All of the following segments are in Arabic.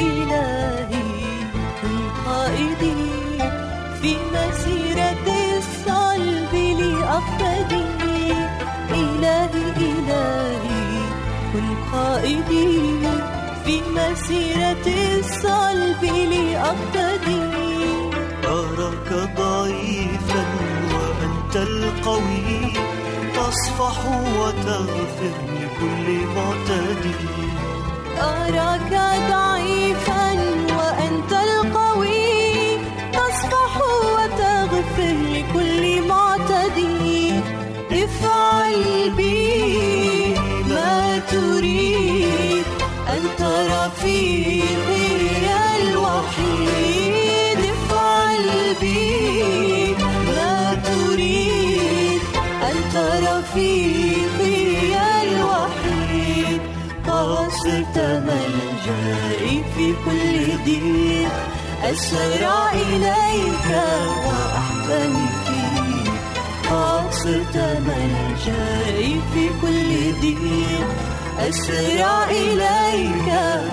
إلهي كن قائدي في مسيرة الصلب لأقدمي إلهي إلهي كن قائدي في مسيرة الصلب لأقتدي أراك ضعيفا وأنت القوي تصفح وتغفر لكل معتدي. أراك ضعيفا وأنت القوي وتغفر لكل معتدي. افعل ما تريد أنت رفيق. الوعد. أسرع إليك وأحتمي فيك قد صرت في كل ضيق أسرع إليك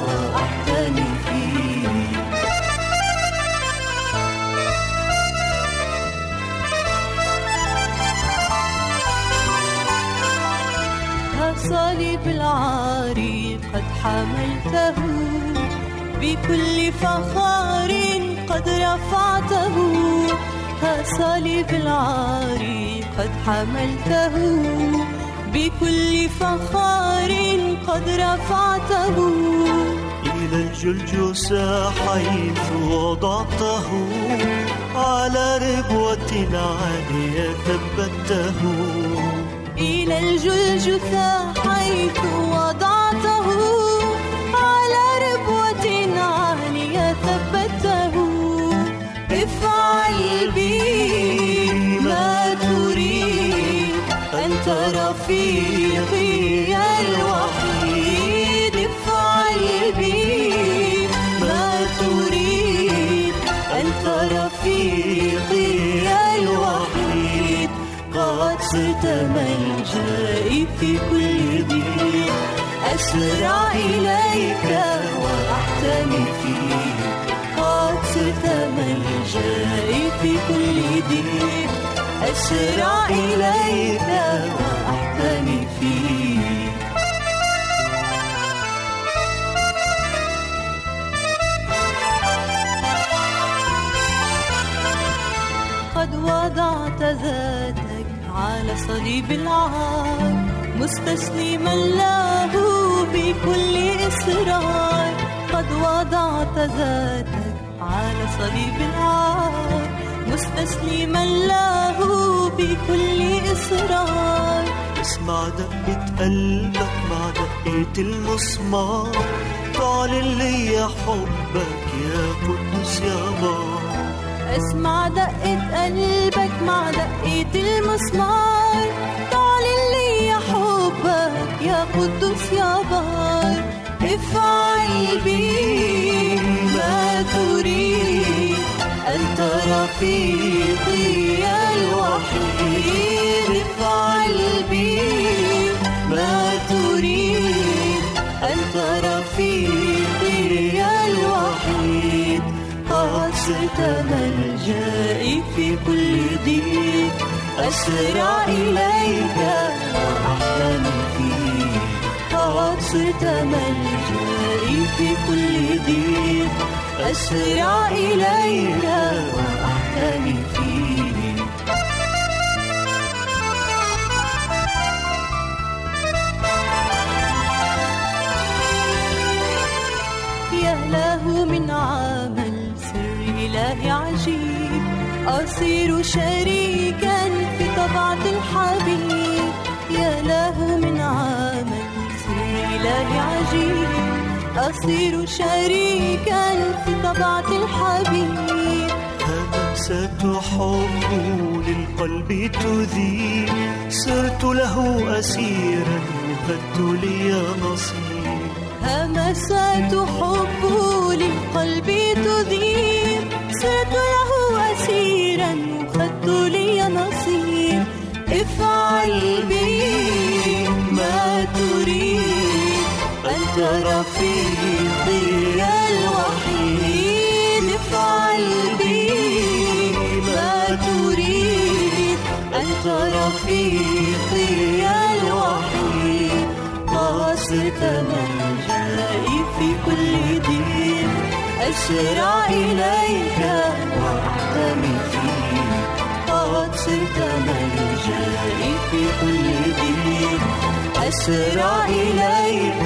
وأحتمي فيك صليب العاري قد حملته بكل فخار قد رفعته ها صليب العار قد حملته. بكل فخار قد رفعته. إلى الجلجسة حيث وضعته على ربوة عالية ثبته. إلى الجلجثة حيث وضعته. افعل بي ما تريد. أنت رفيقي الوحيد. افعل بي ما تريد. أنت رفيقي الوحيد. قد صرت ملجئي في كل ضيق أسرع إليك وأحتمي ملجئي في كل ضيق أسرع إليك وأحتمي فيك قد وضعت ذاتك على صليب العار مستسلما له بكل إصرار قد وضعت ذاتك على صليب العار مستسلما له بكل إصرار. اسمع دقة قلبك مع دقة المسمار. تعلن لي حبك يا قدوس يا بار اسمع دقة قلبك مع دقة المسمار. تعلن لي حبك يا قدوس يا بار افعل بي ما تريد أنت رفيقي الوحيد افعل بي ما تريد أنت رفيقي الوحيد قد صرت ملجئي في كل ضيق. أسرع إليك قد صرت ملجئي في كل ضيق أسرع إليك وأحتمي فيك يا له من عمل سر إله عجيب. أصير شريكا في طبعة الحبيب. يا له من سر إله عجيب. أصير شريكا في طبعة الحبيب. همسة حب للقلب تذيب. صرت له أسيرا وخدت لي نصيب. همسات حب للقلب تذيب. صرت له أسيرا وخدت لي نصيب. افعل بي ما تريد. أنت رفيقي الوحيد افعل بي ما تريد أنت رفيقي الوحيد قاصد ملجئي في كل ضيق أسرع إليك وأحتمي فيك قد صرت ملجئي في كل ضيق أسرع إليك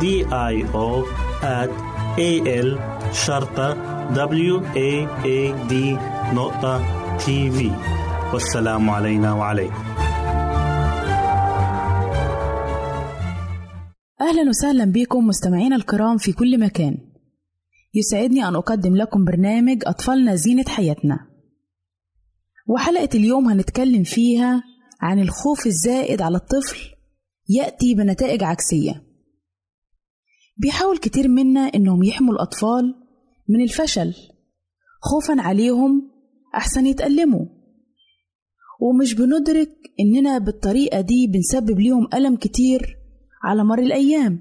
دي اي أو at a l شرطة w a a d نقطة تي في والسلام علينا وعليكم. أهلا وسهلا بكم مستمعينا الكرام في كل مكان. يسعدني أن أقدم لكم برنامج أطفالنا زينة حياتنا. وحلقة اليوم هنتكلم فيها عن الخوف الزائد على الطفل يأتي بنتائج عكسية. بيحاول كتير منا إنهم يحموا الأطفال من الفشل. خوفا عليهم أحسن يتألموا. ومش بندرك إننا بالطريقة دي بنسبب ليهم ألم كتير على مر الأيام.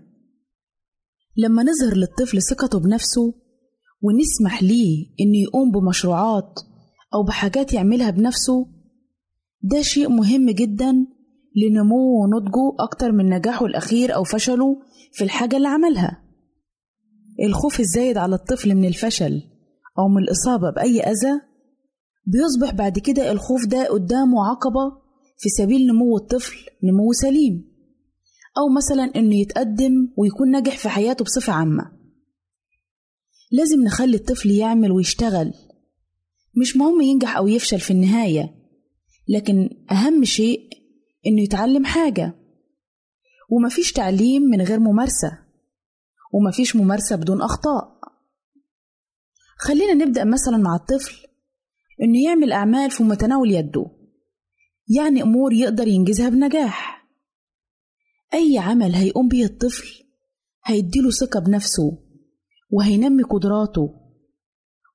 لما نظهر للطفل ثقته بنفسه ونسمح ليه إنه يقوم بمشروعات أو بحاجات يعملها بنفسه ده شيء مهم جدا لنموه ونضجه أكتر من نجاحه الأخير أو فشله في الحاجة اللي عملها. الخوف الزايد على الطفل من الفشل أو من الإصابة بأي أذى بيصبح بعد كده الخوف ده قدامه عقبة في سبيل نمو الطفل نمو سليم. أو مثلا إنه يتقدم ويكون ناجح في حياته بصفة عامة. لازم نخلي الطفل يعمل ويشتغل. مش مهم ينجح أو يفشل في النهاية لكن أهم شيء إنه يتعلم حاجة. ومفيش تعليم من غير ممارسة. ومفيش ممارسة بدون أخطاء. خلينا نبدأ مثلا مع الطفل إنه يعمل أعمال في متناول يده. يعني أمور يقدر ينجزها بنجاح. أي عمل هيقوم به الطفل هيديله ثقة بنفسه وهينمي قدراته.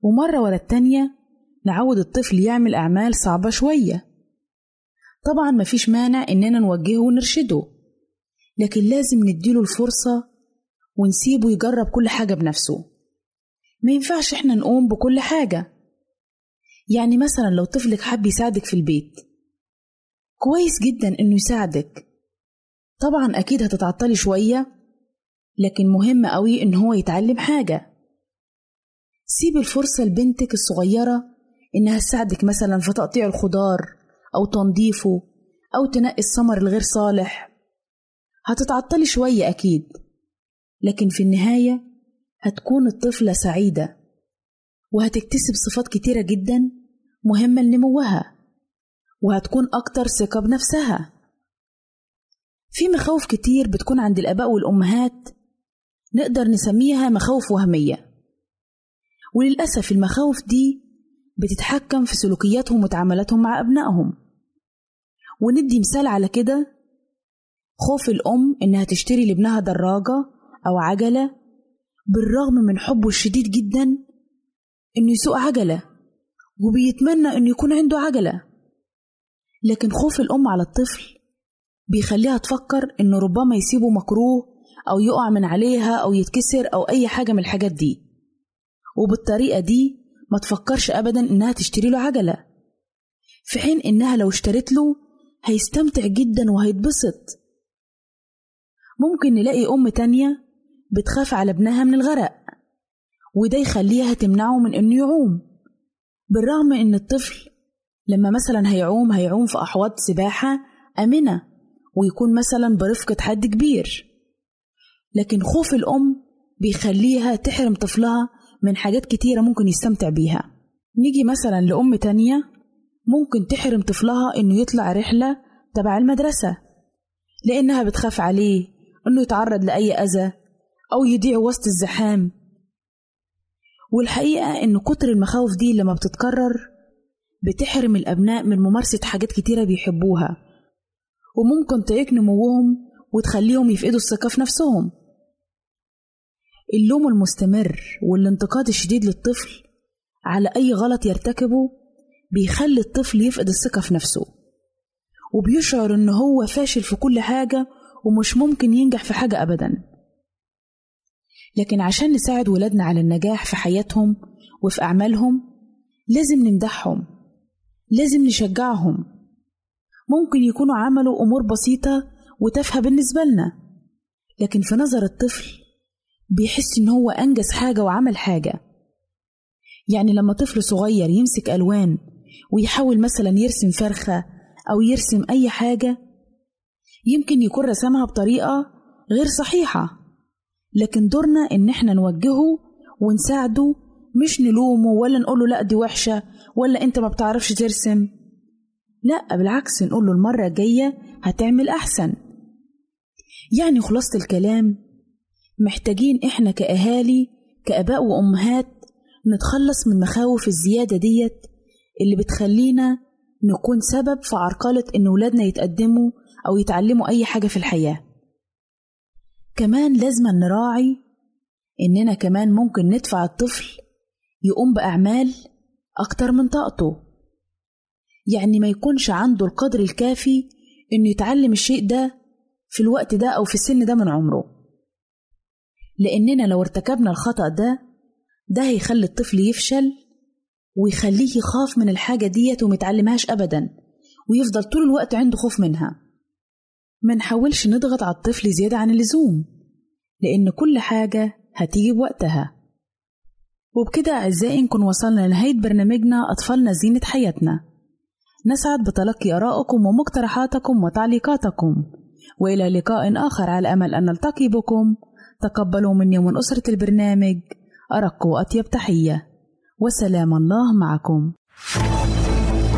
ومرة ورا التانية نعود الطفل يعمل أعمال صعبة شوية. طبعا مفيش مانع إننا نوجهه ونرشده لكن لازم نديله الفرصة ونسيبه يجرب كل حاجة بنفسه. ما ينفعش إحنا نقوم بكل حاجة. يعني مثلا لو طفلك حب يساعدك في البيت كويس جدا إنه يساعدك. طبعا أكيد هتتعطلي شوية لكن مهم قوي إن هو يتعلم حاجة. سيب الفرصة لبنتك الصغيرة إنها تساعدك مثلا في تقطيع الخضار أو تنظيفه أو تنقي الثمر الغير صالح. هتتعطلي شوية أكيد لكن في النهاية هتكون الطفلة سعيدة وهتكتسب صفات كتيرة جدا مهمة لنموها وهتكون أكتر ثقة بنفسها. في مخاوف كتير بتكون عند الآباء والأمهات نقدر نسميها مخاوف وهمية. وللأسف المخاوف دي بتتحكم في سلوكياتهم وتعاملاتهم مع أبنائهم. وندي مثال على كده خوف الأم إنها تشتري لابنها دراجة أو عجلة بالرغم من حبه الشديد جدا إنه يسوق عجلة وبيتمنى إنه يكون عنده عجلة. لكن خوف الأم على الطفل بيخليها تفكر إنه ربما يسيبه مكروه أو يقع من عليها أو يتكسر أو أي حاجة من الحاجات دي. وبالطريقة دي ما تفكرش أبدا إنها تشتري له عجلة. في حين إنها لو اشترت له هيستمتع جدا وهيتبسط. ممكن نلاقي أم تانية بتخاف على ابنها من الغرق وده يخليها تمنعه من إنه يعوم. بالرغم إن الطفل لما مثلا هيعوم هيعوم في أحواض سباحة آمنة ويكون مثلا برفقة حد كبير. لكن خوف الأم بيخليها تحرم طفلها من حاجات كتيرة ممكن يستمتع بيها. نيجي مثلا لأم تانية ممكن تحرم طفلها إنه يطلع رحلة تبع المدرسة لأنها بتخاف عليه إنه يتعرض لأي أذى أو يضيع وسط الزحام. والحقيقة إن كتر المخاوف دي لما بتتكرر بتحرم الأبناء من ممارسة حاجات كتيرة بيحبوها. وممكن تعيق نموهم وتخليهم يفقدوا الثقة في نفسهم. اللوم المستمر والانتقاد الشديد للطفل على أي غلط يرتكبه بيخلي الطفل يفقد الثقة في نفسه وبيشعر إن هو فاشل في كل حاجة ومش ممكن ينجح في حاجة أبدا. لكن عشان نساعد ولادنا على النجاح في حياتهم وفي أعمالهم لازم نمدحهم لازم نشجعهم. ممكن يكونوا عملوا أمور بسيطة وتافهة بالنسبة لنا لكن في نظر الطفل بيحس إن هو أنجز حاجة وعمل حاجة. يعني لما طفل صغير يمسك ألوان ويحاول مثلا يرسم فرخة أو يرسم أي حاجة يمكن يكون رسمها بطريقة غير صحيحة. لكن دورنا إن إحنا نوجهه ونساعده مش نلومه ولا نقوله لأ دي وحشة ولا أنت ما بتعرفش ترسم. لأ بالعكس نقوله المرة الجاية هتعمل أحسن. يعني خلاصة الكلام محتاجين إحنا كأهالي كآباء وأمهات نتخلص من مخاوف الزيادة ديت اللي بتخلينا نكون سبب في عرقلة إن ولادنا يتقدموا أو يتعلموا أي حاجة في الحياة. كمان لازم نراعي إننا كمان ممكن ندفع الطفل يقوم بأعمال أكتر من طاقته. يعني ما يكونش عنده القدر الكافي إنه يتعلم الشيء ده في الوقت ده أو في السن ده من عمره. لأننا لو ارتكبنا الخطأ ده ده هيخلي الطفل يفشل ويخليه يخاف من الحاجة ديت وميتعلمهاش أبدا ويفضل طول الوقت عنده خوف منها. ما نحاولش نضغط على الطفل زيادة عن اللزوم لأن كل حاجة هتيجي بوقتها. وبكده أعزائي نكون وصلنا لنهاية برنامجنا أطفالنا زينة حياتنا. نسعد بتلقي آرائكم ومقترحاتكم وتعليقاتكم وإلى لقاء آخر على أمل أن نلتقي بكم. تقبلوا مني ومن أسرة البرنامج أرق وأطيب تحية وسلام الله معكم.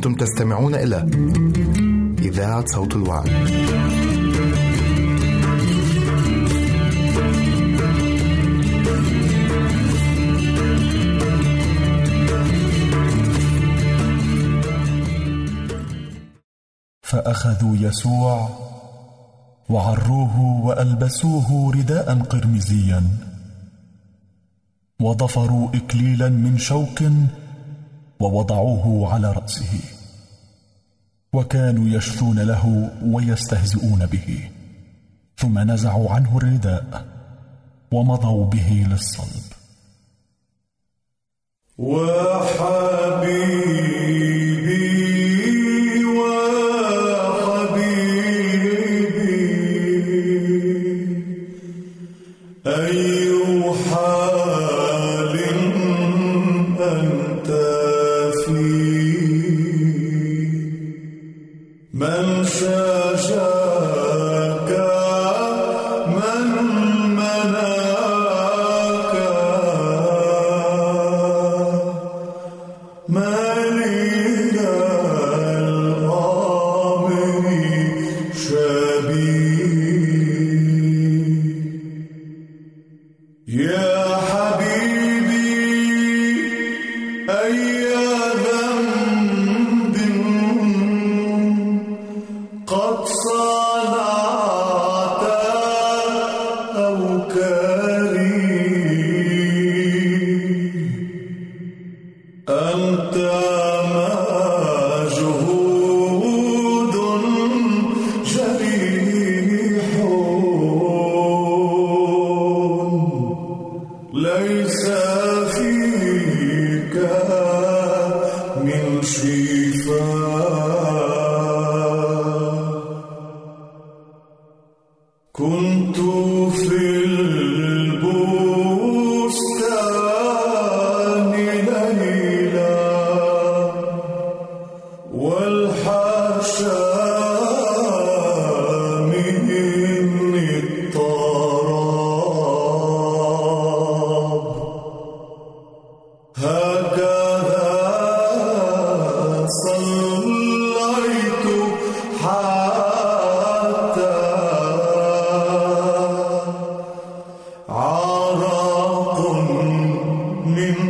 أنتم تستمعون إلى إذاعة صوت الوعد. فأخذوا يسوع وعروه وألبسوه رداء قرمزيا وضفروا اكليلا من شوك ووضعوه على رأسه. وكانوا يشثون له ويستهزئون به. ثم نزعوا عنه الرداء ومضوا به للصلب. وحبيبي morning.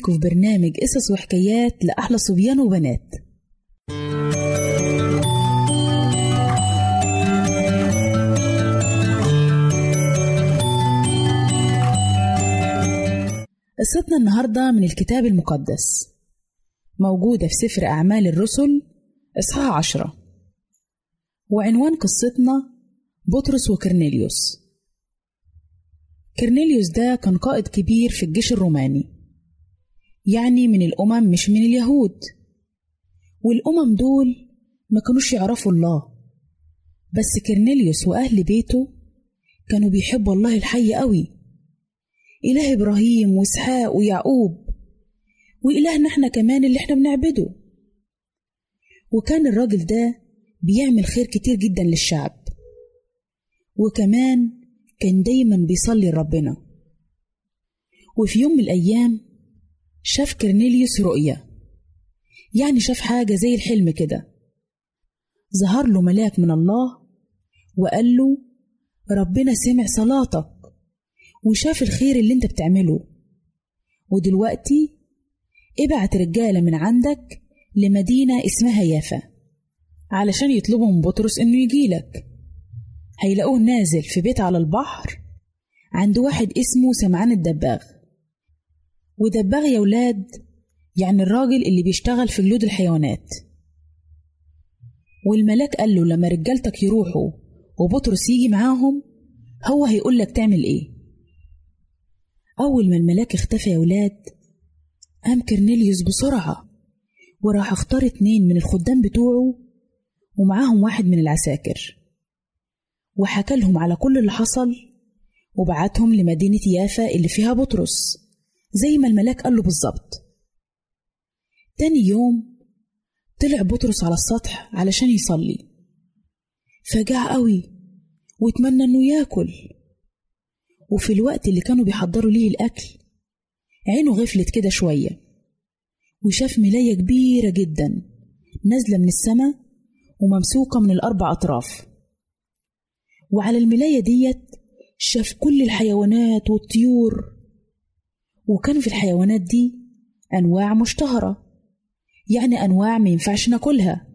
بيكم في برنامج قصص وحكايات لأحلى صبيان وبنات. قصتنا النهاردة من الكتاب المقدس. موجودة في سفر أعمال الرسل إصحاح عشرة. وعنوان قصتنا بطرس وكرنيليوس. كرنيليوس ده كان قائد كبير في الجيش الروماني. يعني من الأمم مش من اليهود. والأمم دول ما كانوش يعرفوا الله. بس كرنيليوس وأهل بيته كانوا بيحبوا الله الحي قوي. إله إبراهيم وإسحاق ويعقوب وإلهنا إحنا كمان اللي إحنا بنعبده. وكان الراجل ده بيعمل خير كتير جدا للشعب. وكمان كان دايما بيصلي لربنا. وفي يوم من الأيام شاف كرنيليوس رؤية. يعني شاف حاجة زي الحلم كده. ظهر له ملاك من الله وقال له ربنا سمع صلاتك وشاف الخير اللي انت بتعمله. ودلوقتي ابعت رجالة من عندك لمدينة اسمها يافا علشان يطلبوا من بطرس إنه يجيلك هيلاقوه نازل في بيت على البحر عند واحد اسمه سمعان الدباغ. ودباغ يا ولاد يعني الراجل اللي بيشتغل في جلود الحيوانات. والملاك قال له لما رجالتك يروحوا وبطرس يجي معاهم هو هيقول لك تعمل إيه؟ أول ما الملاك اختفى يا ولاد قام كرنيليوس بسرعة وراح اختار اتنين من الخدام بتوعه ومعاهم واحد من العساكر. وحكى لهم على كل اللي حصل وبعتهم لمدينة يافا اللي فيها بطرس. زي ما الملاك قال له بالظبط. تاني يوم طلع بطرس على السطح علشان يصلي. فجاع قوي واتمنى إنه ياكل. وفي الوقت اللي كانوا بيحضروا ليه الأكل عينه غفلت كده شوية وشاف ملاية كبيرة جدا نازلة من السماء وممسوكة من الأربع أطراف. وعلى الملاية ديت شاف كل الحيوانات والطيور وكان في الحيوانات دي أنواع مشتهرة. يعني أنواع ما ينفعش ناكلها.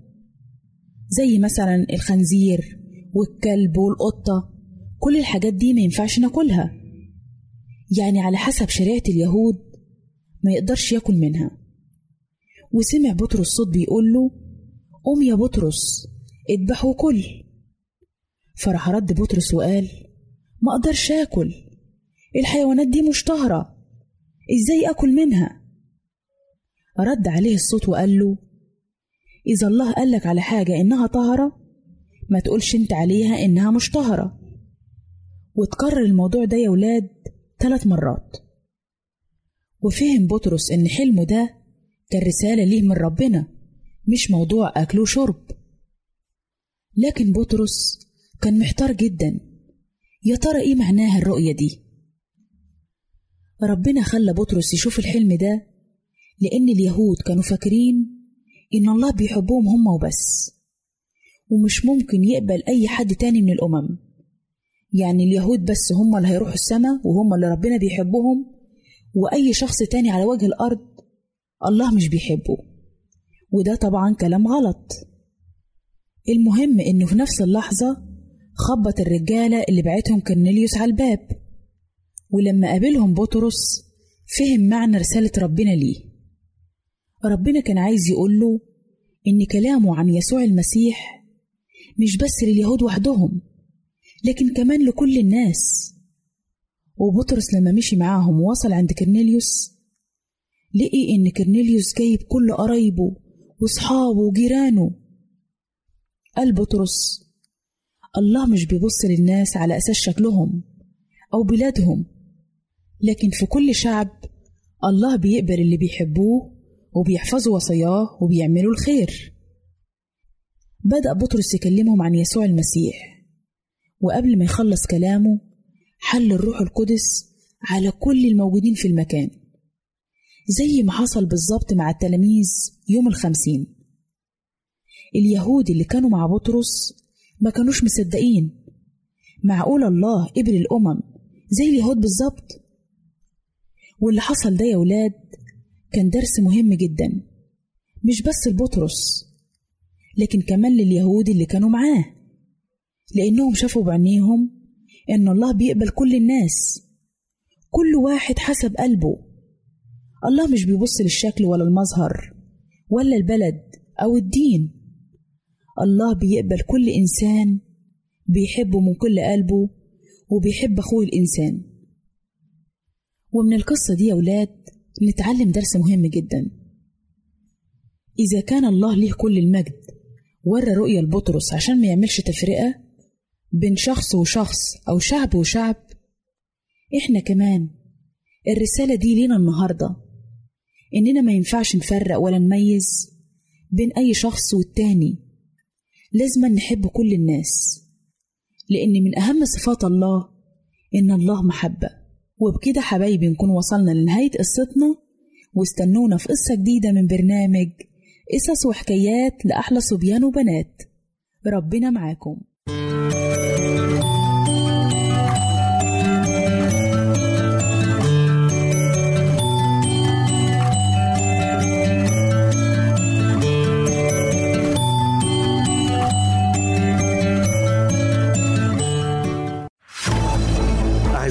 زي مثلا الخنزير والكلب والقطة كل الحاجات دي ما ينفعش ناكلها. يعني على حسب شريعة اليهود ما يقدرش ياكل منها. وسمع بطرس صوت بيقول له قوم يا بطرس اذبح وكل. فراح رد بطرس وقال ما أقدرش آكل الحيوانات دي مشتهرة. إزاي أكل منها؟ رد عليه الصوت وقال له إذا الله قالك على حاجة إنها طهرة ما تقولش أنت عليها إنها مشتهرة وتكرر الموضوع ده يا ولاد ثلاث مرات. وفهم بطرس إن حلمه ده كان رسالة ليه من ربنا مش موضوع أكل وشرب. لكن بطرس كان محتار جدا يا ترى إيه معناها الرؤية دي؟ ربنا خلى بطرس يشوف الحلم ده لأن اليهود كانوا فاكرين إن الله بيحبهم هم وبس ومش ممكن يقبل أي حد تاني من الأمم. يعني اليهود بس هم اللي هيروحوا السماء وهم اللي ربنا بيحبهم وأي شخص تاني على وجه الأرض الله مش بيحبه. وده طبعا كلام غلط. المهم إنه في نفس اللحظة خبط الرجالة اللي بعتهم كرنيليوس على الباب. ولما قابلهم بطرس فهم معنى رسالة ربنا ليه. ربنا كان عايز يقول له إن كلامه عن يسوع المسيح مش بس لليهود وحدهم لكن كمان لكل الناس. وبطرس لما مشي معاهم ووصل عند كرنيليوس لقي إن كرنيليوس جايب كل قرايبه وصحابه وجيرانه. قال بطرس الله مش بيبص للناس على أساس شكلهم أو بلادهم لكن في كل شعب الله بيقبل اللي بيحبوه وبيحفظوا وصاياه وبيعملوا الخير. بدأ بطرس يكلمهم عن يسوع المسيح وقبل ما يخلص كلامه حل الروح القدس على كل الموجودين في المكان زي ما حصل بالظبط مع التلاميذ يوم الخمسين. اليهود اللي كانوا مع بطرس ما كانوش مصدقين معقول الله قبل الأمم زي اليهود بالظبط؟ واللي حصل ده يا ولاد كان درس مهم جدا مش بس لبطرس لكن كمان لليهود اللي كانوا معاه لأنهم شافوا بعينيهم إن الله بيقبل كل الناس كل واحد حسب قلبه. الله مش بيبص للشكل ولا المظهر ولا البلد أو الدين. الله بيقبل كل إنسان بيحبه من كل قلبه وبيحب أخوه الإنسان. ومن القصة دي يا ولاد نتعلم درس مهم جدا. إذا كان الله ليه كل المجد ورى رؤية لبطرس عشان ما يعملش تفرقة بين شخص وشخص أو شعب وشعب إحنا كمان الرسالة دي لينا النهاردة. إننا ما ينفعش نفرق ولا نميز بين أي شخص والتاني. لازم نحب كل الناس لأن من أهم صفات الله إن الله محبة. وبكده حبايبي نكون وصلنا لنهاية قصتنا. واستنونا في قصة جديدة من برنامج قصص وحكايات لأحلى صبيان وبنات. ربنا معاكم.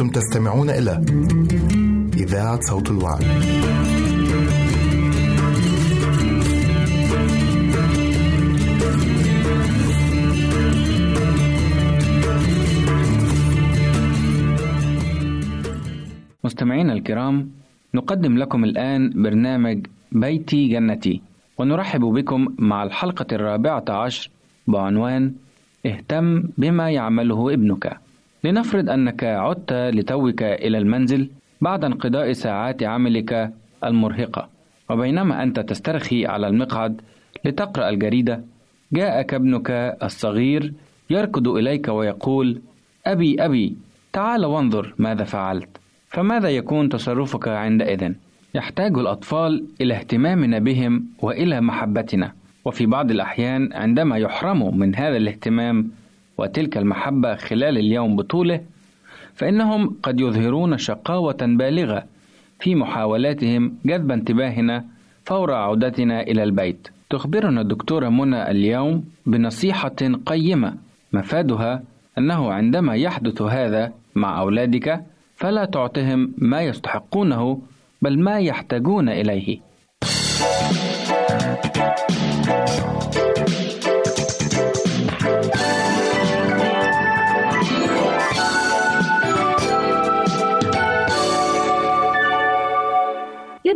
أنتم تستمعون إلى إذاعة صوت الوعي. مستمعينا الكرام نقدم لكم الآن برنامج بيتي جنتي ونرحب بكم مع الحلقة الرابعة عشر بعنوان اهتم بما يعمله ابنك لنفرض أنك عدت لتوك إلى المنزل بعد انقضاء ساعات عملك المرهقة وبينما أنت تسترخي على المقعد لتقرأ الجريدة جاءك ابنك الصغير يركض إليك ويقول أبي أبي تعال وانظر ماذا فعلت فماذا يكون تصرفك عندئذ؟ يحتاج الأطفال إلى اهتمامنا بهم وإلى محبتنا وفي بعض الأحيان عندما يحرموا من هذا الاهتمام وتلك المحبة خلال اليوم بطوله فإنهم قد يظهرون شقاوة بالغة في محاولاتهم جذب انتباهنا فور عودتنا إلى البيت. تخبرنا الدكتورة منى اليوم بنصيحة قيمة مفادها أنه عندما يحدث هذا مع أولادك فلا تعطهم ما يستحقونه بل ما يحتاجون إليه.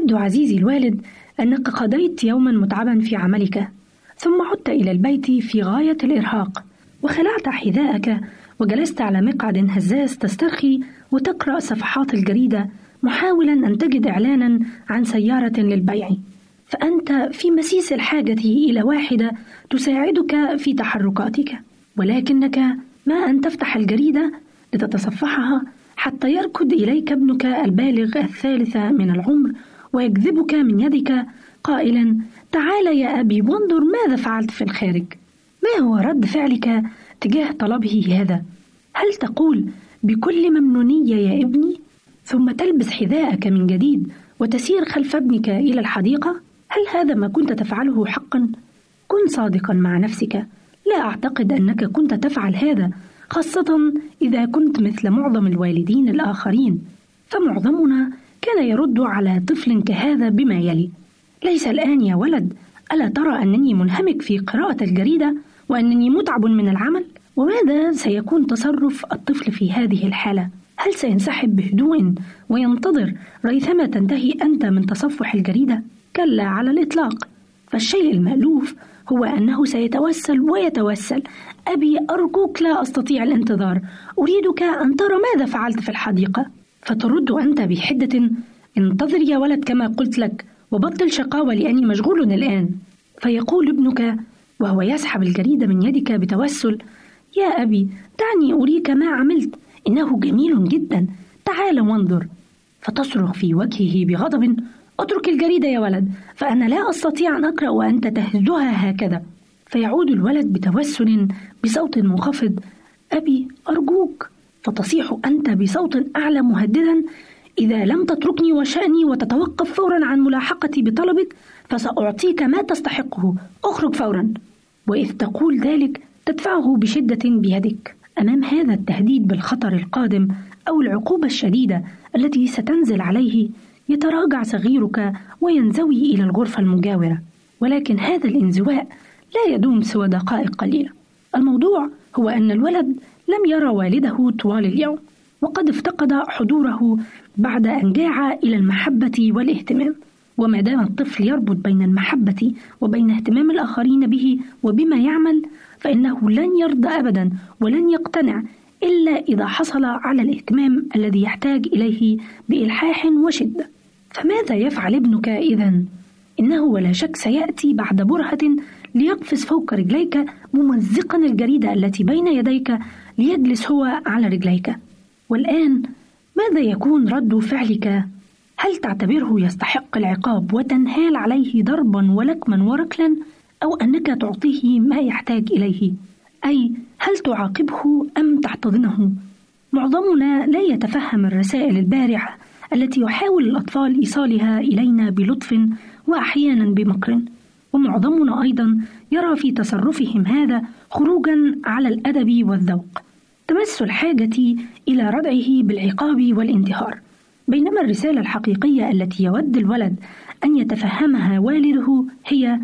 يبدو عزيزي الوالد أنك قضيت يوما متعبا في عملك ثم عدت إلى البيت في غاية الإرهاق وخلعت حذاءك وجلست على مقعد هزاز تسترخي وتقرأ صفحات الجريدة محاولا أن تجد إعلانا عن سيارة للبيع. فأنت في مسيس الحاجة إلى واحدة تساعدك في تحركاتك ولكنك ما أن تفتح الجريدة لتتصفحها حتى يركض إليك ابنك البالغ الثالثة من العمر ويجذبك من يدك قائلا تعال يا أبي وانظر ماذا فعلت في الخارج. ما هو رد فعلك تجاه طلبه هذا؟ هل تقول بكل ممنونية يا ابني؟ ثم تلبس حذاءك من جديد وتسير خلف ابنك إلى الحديقة؟ هل هذا ما كنت تفعله حقا؟ كن صادقا مع نفسك. لا أعتقد أنك كنت تفعل هذا خاصة إذا كنت مثل معظم الوالدين الآخرين. فمعظمنا كان يرد على طفل كهذا بما يلي ليس الآن يا ولد ألا ترى أنني منهمك في قراءة الجريدة وأنني متعب من العمل؟ وماذا سيكون تصرف الطفل في هذه الحالة؟ هل سينسحب بهدوء وينتظر ريثما تنتهي أنت من تصفح الجريدة؟ كلا على الإطلاق فالشيء المألوف هو أنه سيتوسل ويتوسل أبي أرجوك لا أستطيع الانتظار أريدك أن ترى ماذا فعلت في الحديقة فترد أنت بحدة انتظر يا ولد كما قلت لك وبطل شقاوة لأني مشغول الآن. فيقول ابنك وهو يسحب الجريدة من يدك بتوسل يا أبي دعني أريك ما عملت إنه جميل جدا. تعال وانظر. فتصرخ في وجهه بغضب اترك الجريدة يا ولد فأنا لا أستطيع أن أقرأ وأنت تهزها هكذا. فيعود الولد بتوسل بصوت منخفض أبي أرجوك. فتصيح أنت بصوت أعلى مهددا إذا لم تتركني وشأني وتتوقف فورا عن ملاحقتي بطلبك فسأعطيك ما تستحقه. أخرج فورا. وإذ تقول ذلك تدفعه بشدة بيدك. أمام هذا التهديد بالخطر القادم أو العقوبة الشديدة التي ستنزل عليه يتراجع صغيرك وينزوي إلى الغرفة المجاورة. ولكن هذا الانزواء لا يدوم سوى دقائق قليلة. الموضوع هو أن الولد لم يرى والده طوال اليوم وقد افتقد حضوره بعد أن جاع إلى المحبة والاهتمام وما دام الطفل يربط بين المحبة وبين اهتمام الآخرين به وبما يعمل فإنه لن يرضى أبدا ولن يقتنع إلا إذا حصل على الاهتمام الذي يحتاج إليه بإلحاح وشدة فماذا يفعل ابنك إذا؟ إنه ولا شك سيأتي بعد برهة ليقفز فوق رجليك ممزقا الجريدة التي بين يديك ليجلس هو على رجليك والآن ماذا يكون رد فعلك؟ هل تعتبره يستحق العقاب وتنهال عليه ضربا ولكما وركلا أو أنك تعطيه ما يحتاج إليه؟ أي هل تعاقبه أم تحتضنه؟ معظمنا لا يتفهم الرسائل البارعة التي يحاول الأطفال إيصالها إلينا بلطف وأحيانا بمكر ومعظمنا أيضا يرى في تصرفهم هذا خروجا على الأدب والذوق تمس الحاجة إلى ردعه بالعقاب والانتهار بينما الرسالة الحقيقية التي يود الولد أن يتفهمها والده هي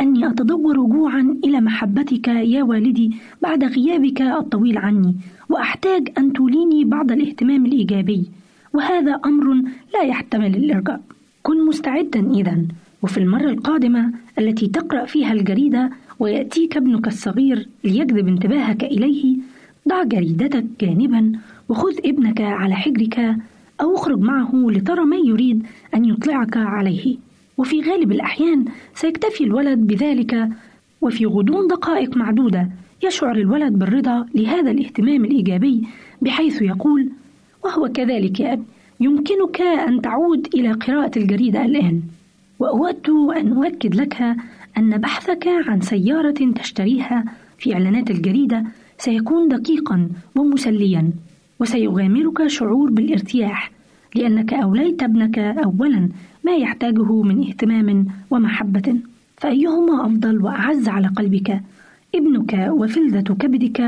أني أتدور جوعا إلى محبتك يا والدي بعد غيابك الطويل عني وأحتاج أن توليني بعض الاهتمام الإيجابي وهذا أمر لا يحتمل الإرجاء. كن مستعدا إذا وفي المرة القادمة التي تقرأ فيها الجريدة ويأتيك ابنك الصغير ليجذب انتباهك إليه ضع جريدتك جانبا وخذ ابنك على حجرك أو اخرج معه لترى ما يريد أن يطلعك عليه. وفي غالب الأحيان سيكتفي الولد بذلك وفي غضون دقائق معدودة يشعر الولد بالرضا لهذا الاهتمام الإيجابي بحيث يقول وهو كذلك يا أب يمكنك أن تعود إلى قراءة الجريدة الآن. وأود أن أؤكد لك أن بحثك عن سيارة تشتريها في إعلانات الجريدة سيكون دقيقا ومسليا وسيغامرك شعور بالارتياح لأنك أوليت ابنك أولا ما يحتاجه من اهتمام ومحبة. فأيهما أفضل وأعز على قلبك ابنك وفلذة كبدك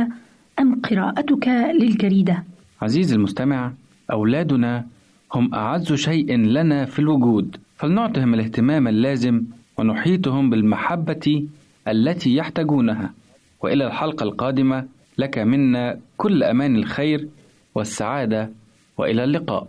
أم قراءتك للجريدة؟ عزيزي المستمع أولادنا هم أعز شيء لنا في الوجود. فلنعطهم الاهتمام اللازم ونحيطهم بالمحبة التي يحتاجونها. وإلى الحلقة القادمة لك منا كل أمان الخير والسعادة وإلى اللقاء.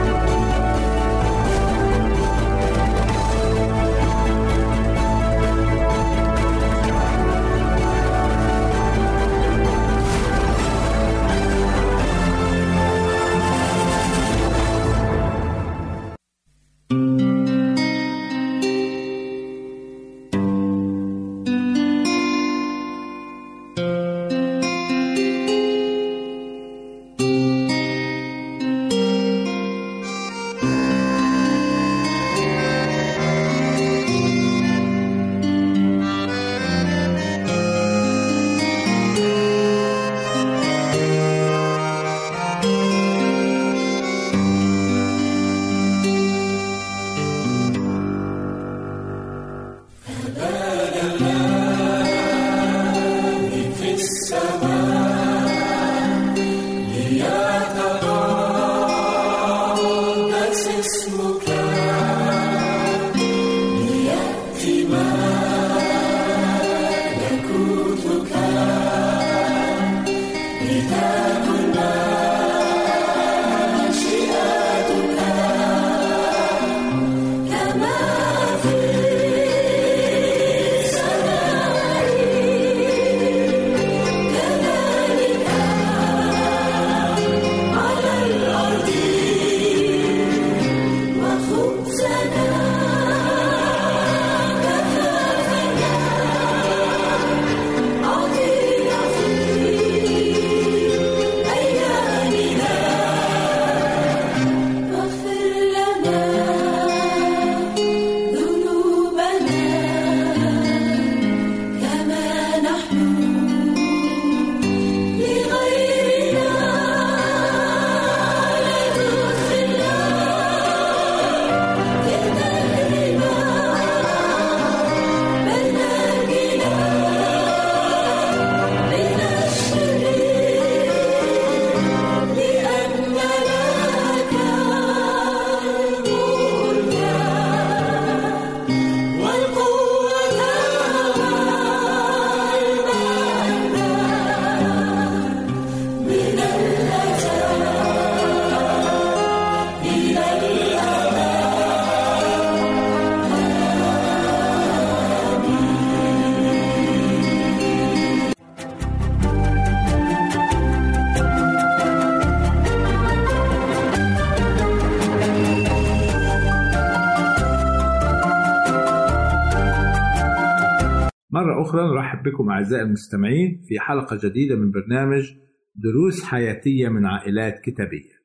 أخرى نرحب بكم أعزائي المستمعين في حلقة جديدة من برنامج دروس حياتية من عائلات كتابية.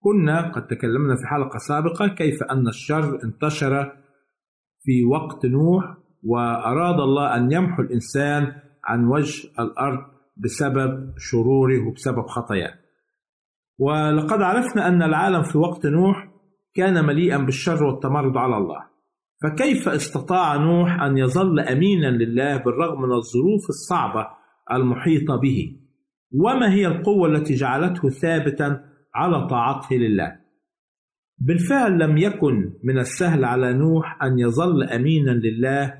كنا قد تكلمنا في حلقة سابقة كيف أن الشر انتشر في وقت نوح وأراد الله أن يمحو الإنسان عن وجه الأرض بسبب شروره وبسبب خطاياه. ولقد عرفنا أن العالم في وقت نوح كان مليئا بالشر والتمرد على الله. فكيف استطاع نوح أن يظل أمينا لله بالرغم من الظروف الصعبة المحيطة به؟ وما هي القوة التي جعلته ثابتا على طاعته لله؟ بالفعل لم يكن من السهل على نوح أن يظل أمينا لله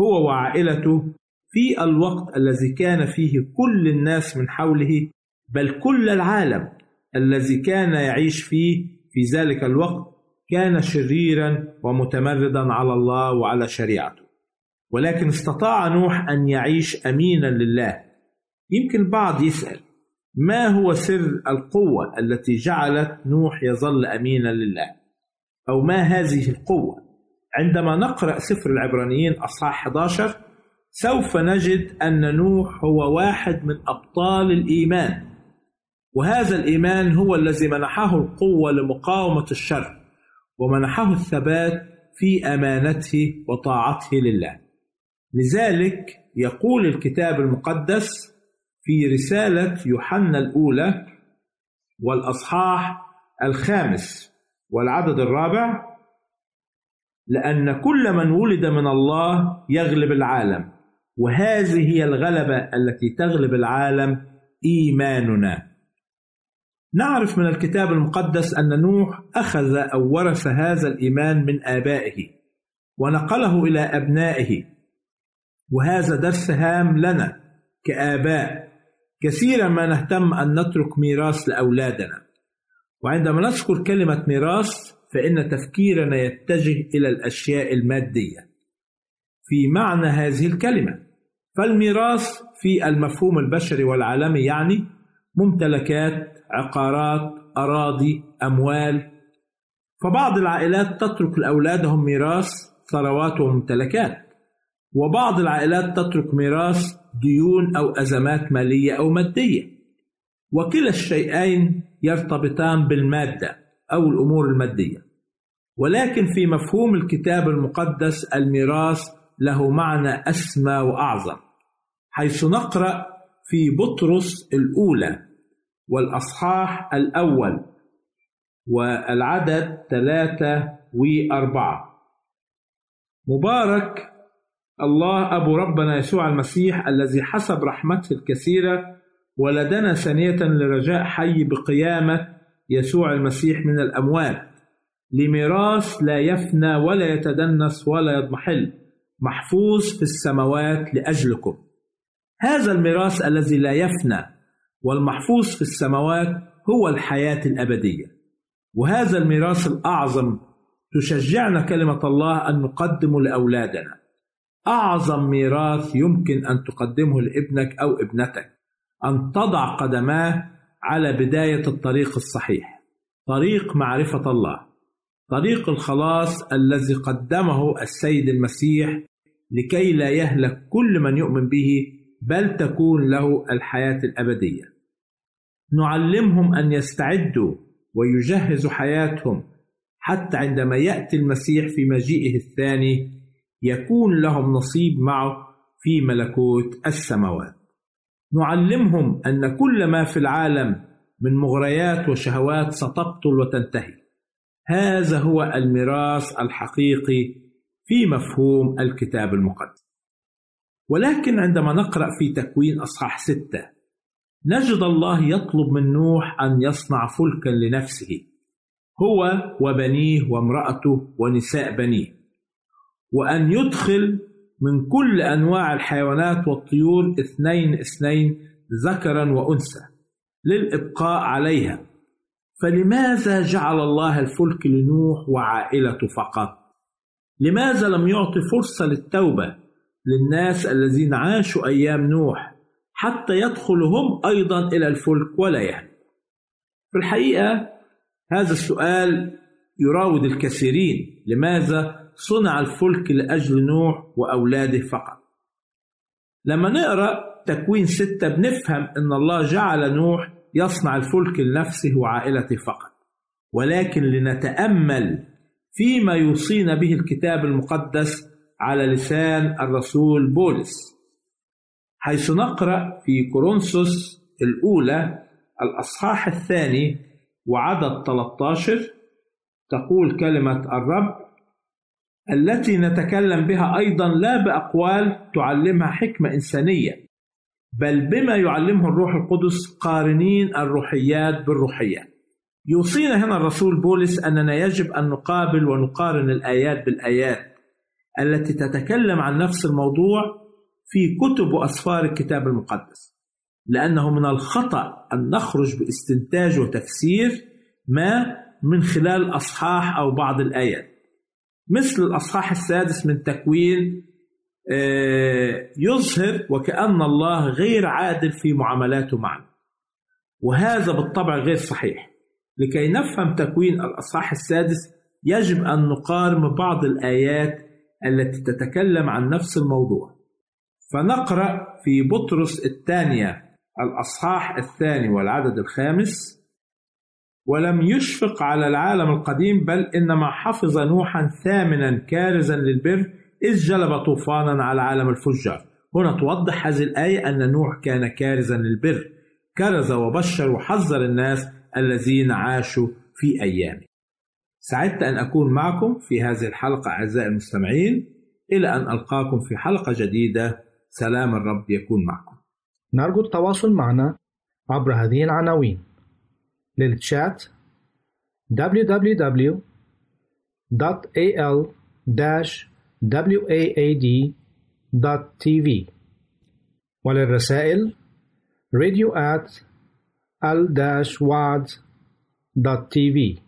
هو وعائلته في الوقت الذي كان فيه كل الناس من حوله بل كل العالم الذي كان يعيش فيه في ذلك الوقت كان شريرا ومتمردا على الله وعلى شريعته. ولكن استطاع نوح أن يعيش امينا لله. يمكن البعض يسأل ما هو سر القوة التي جعلت نوح يظل امينا لله؟ أو ما هذه القوة؟ عندما نقرأ سفر العبرانيين أصحاح 11 سوف نجد أن نوح هو واحد من أبطال الإيمان. وهذا الإيمان هو الذي منحه القوة لمقاومة الشر. ومنحه الثبات في أمانته وطاعته لله. لذلك يقول الكتاب المقدس في رسالة يوحنا الأولى والأصحاح الخامس والعدد الرابع لأن كل من ولد من الله يغلب العالم وهذه هي الغلبة التي تغلب العالم إيماننا. نعرف من الكتاب المقدس أن نوح أخذ أو ورث هذا الإيمان من آبائه ونقله إلى أبنائه. وهذا درس هام لنا كآباء. كثيرا ما نهتم أن نترك ميراث لأولادنا. وعندما نذكر كلمة ميراث فإن تفكيرنا يتجه إلى الأشياء المادية. في معنى هذه الكلمة فالميراث في المفهوم البشري والعالمي يعني ممتلكات عقارات أراضي أموال. فبعض العائلات تترك لأولادهم ميراث ثروات وممتلكات. وبعض العائلات تترك ميراث ديون أو أزمات مالية أو مادية. وكلا الشيئين يرتبطان بالمادة أو الأمور المادية. ولكن في مفهوم الكتاب المقدس الميراث له معنى أسمى وأعظم حيث نقرأ في بطرس الأولى. والأصحاح الأول والعدد ثلاثة وأربعة. مبارك الله أبو ربنا يسوع المسيح الذي حسب رحمته الكثيرة ولدنا ثانية لرجاء حي بقيامة يسوع المسيح من الأموات. لميراث لا يفنى ولا يتدنس ولا يضمحل محفوظ في السماوات لأجلكم. هذا الميراث الذي لا يفنى والمحفوظ في السماوات هو الحياة الأبدية. وهذا الميراث الأعظم تشجعنا كلمة الله أن نقدمه لأولادنا. أعظم ميراث يمكن أن تقدمه لابنك أو ابنتك. أن تضع قدماه على بداية الطريق الصحيح. طريق معرفة الله. طريق الخلاص الذي قدمه السيد المسيح لكي لا يهلك كل من يؤمن به بل تكون له الحياة الأبدية. نعلمهم أن يستعدوا ويجهزوا حياتهم حتى عندما يأتي المسيح في مجيئه الثاني يكون لهم نصيب معه في ملكوت السماوات. نعلمهم أن كل ما في العالم من مغريات وشهوات ستبطل وتنتهي. هذا هو الميراث الحقيقي في مفهوم الكتاب المقدس. ولكن عندما نقرأ في تكوين أصحاح ستة نجد الله يطلب من نوح أن يصنع فلكا لنفسه هو وبنيه وامرأته ونساء بنيه وأن يدخل من كل أنواع الحيوانات والطيور اثنين اثنين ذكرا وأنثى للإبقاء عليها فلماذا جعل الله الفلك لنوح وعائلته فقط؟ لماذا لم يعطي فرصة للتوبة للناس الذين عاشوا أيام نوح حتى يدخلوا هم أيضا إلى الفلك ولا يهلك في الحقيقة هذا السؤال يراود الكثيرين لماذا صنع الفلك لأجل نوح وأولاده فقط؟ لما نقرأ تكوين ستة بنفهم أن الله جعل نوح يصنع الفلك لنفسه وعائلته فقط. ولكن لنتأمل فيما يوصينا به الكتاب المقدس على لسان الرسول بولس حيث نقرأ في كورنثوس الأولى الأصحاح الثاني وعدد 13 تقول كلمة الرب التي نتكلم بها أيضا لا بأقوال تعلمها حكمة إنسانية بل بما يعلمه الروح القدس قارنين الروحيات بالروحيات يوصينا هنا الرسول بولس أننا يجب أن نقابل ونقارن الآيات بالآيات. التي تتكلم عن نفس الموضوع في كتب وأسفار الكتاب المقدس. لأنه من الخطأ أن نخرج باستنتاج وتفسير ما من خلال أصحاح أو بعض الآيات. مثل الأصحاح السادس من تكوين آه، يظهر وكأن الله غير عادل في معاملاته معنا وهذا بالطبع غير صحيح. لكي نفهم تكوين الأصحاح السادس يجب أن نقارن بعض الآيات التي تتكلم عن نفس الموضوع. فنقرأ في بطرس الثانية الأصحاح الثاني والعدد الخامس. ولم يشفق على العالم القديم بل إنما حفظ نوحا ثامنا كارزا للبر إذ جلب طوفانا على عالم الفجار. هنا توضح هذه الآية أن نوح كان كارزا للبر. كرز وبشر وحذر الناس الذين عاشوا في أيامه. سعدت أن أكون معكم في هذه الحلقة أعزائي المستمعين. إلى أن ألقاكم في حلقة جديدة. سلام الرب يكون معكم. نرجو التواصل معنا عبر هذه العناوين. للتشات www.al-waad.tv وللرسائل radio at al-waad.tv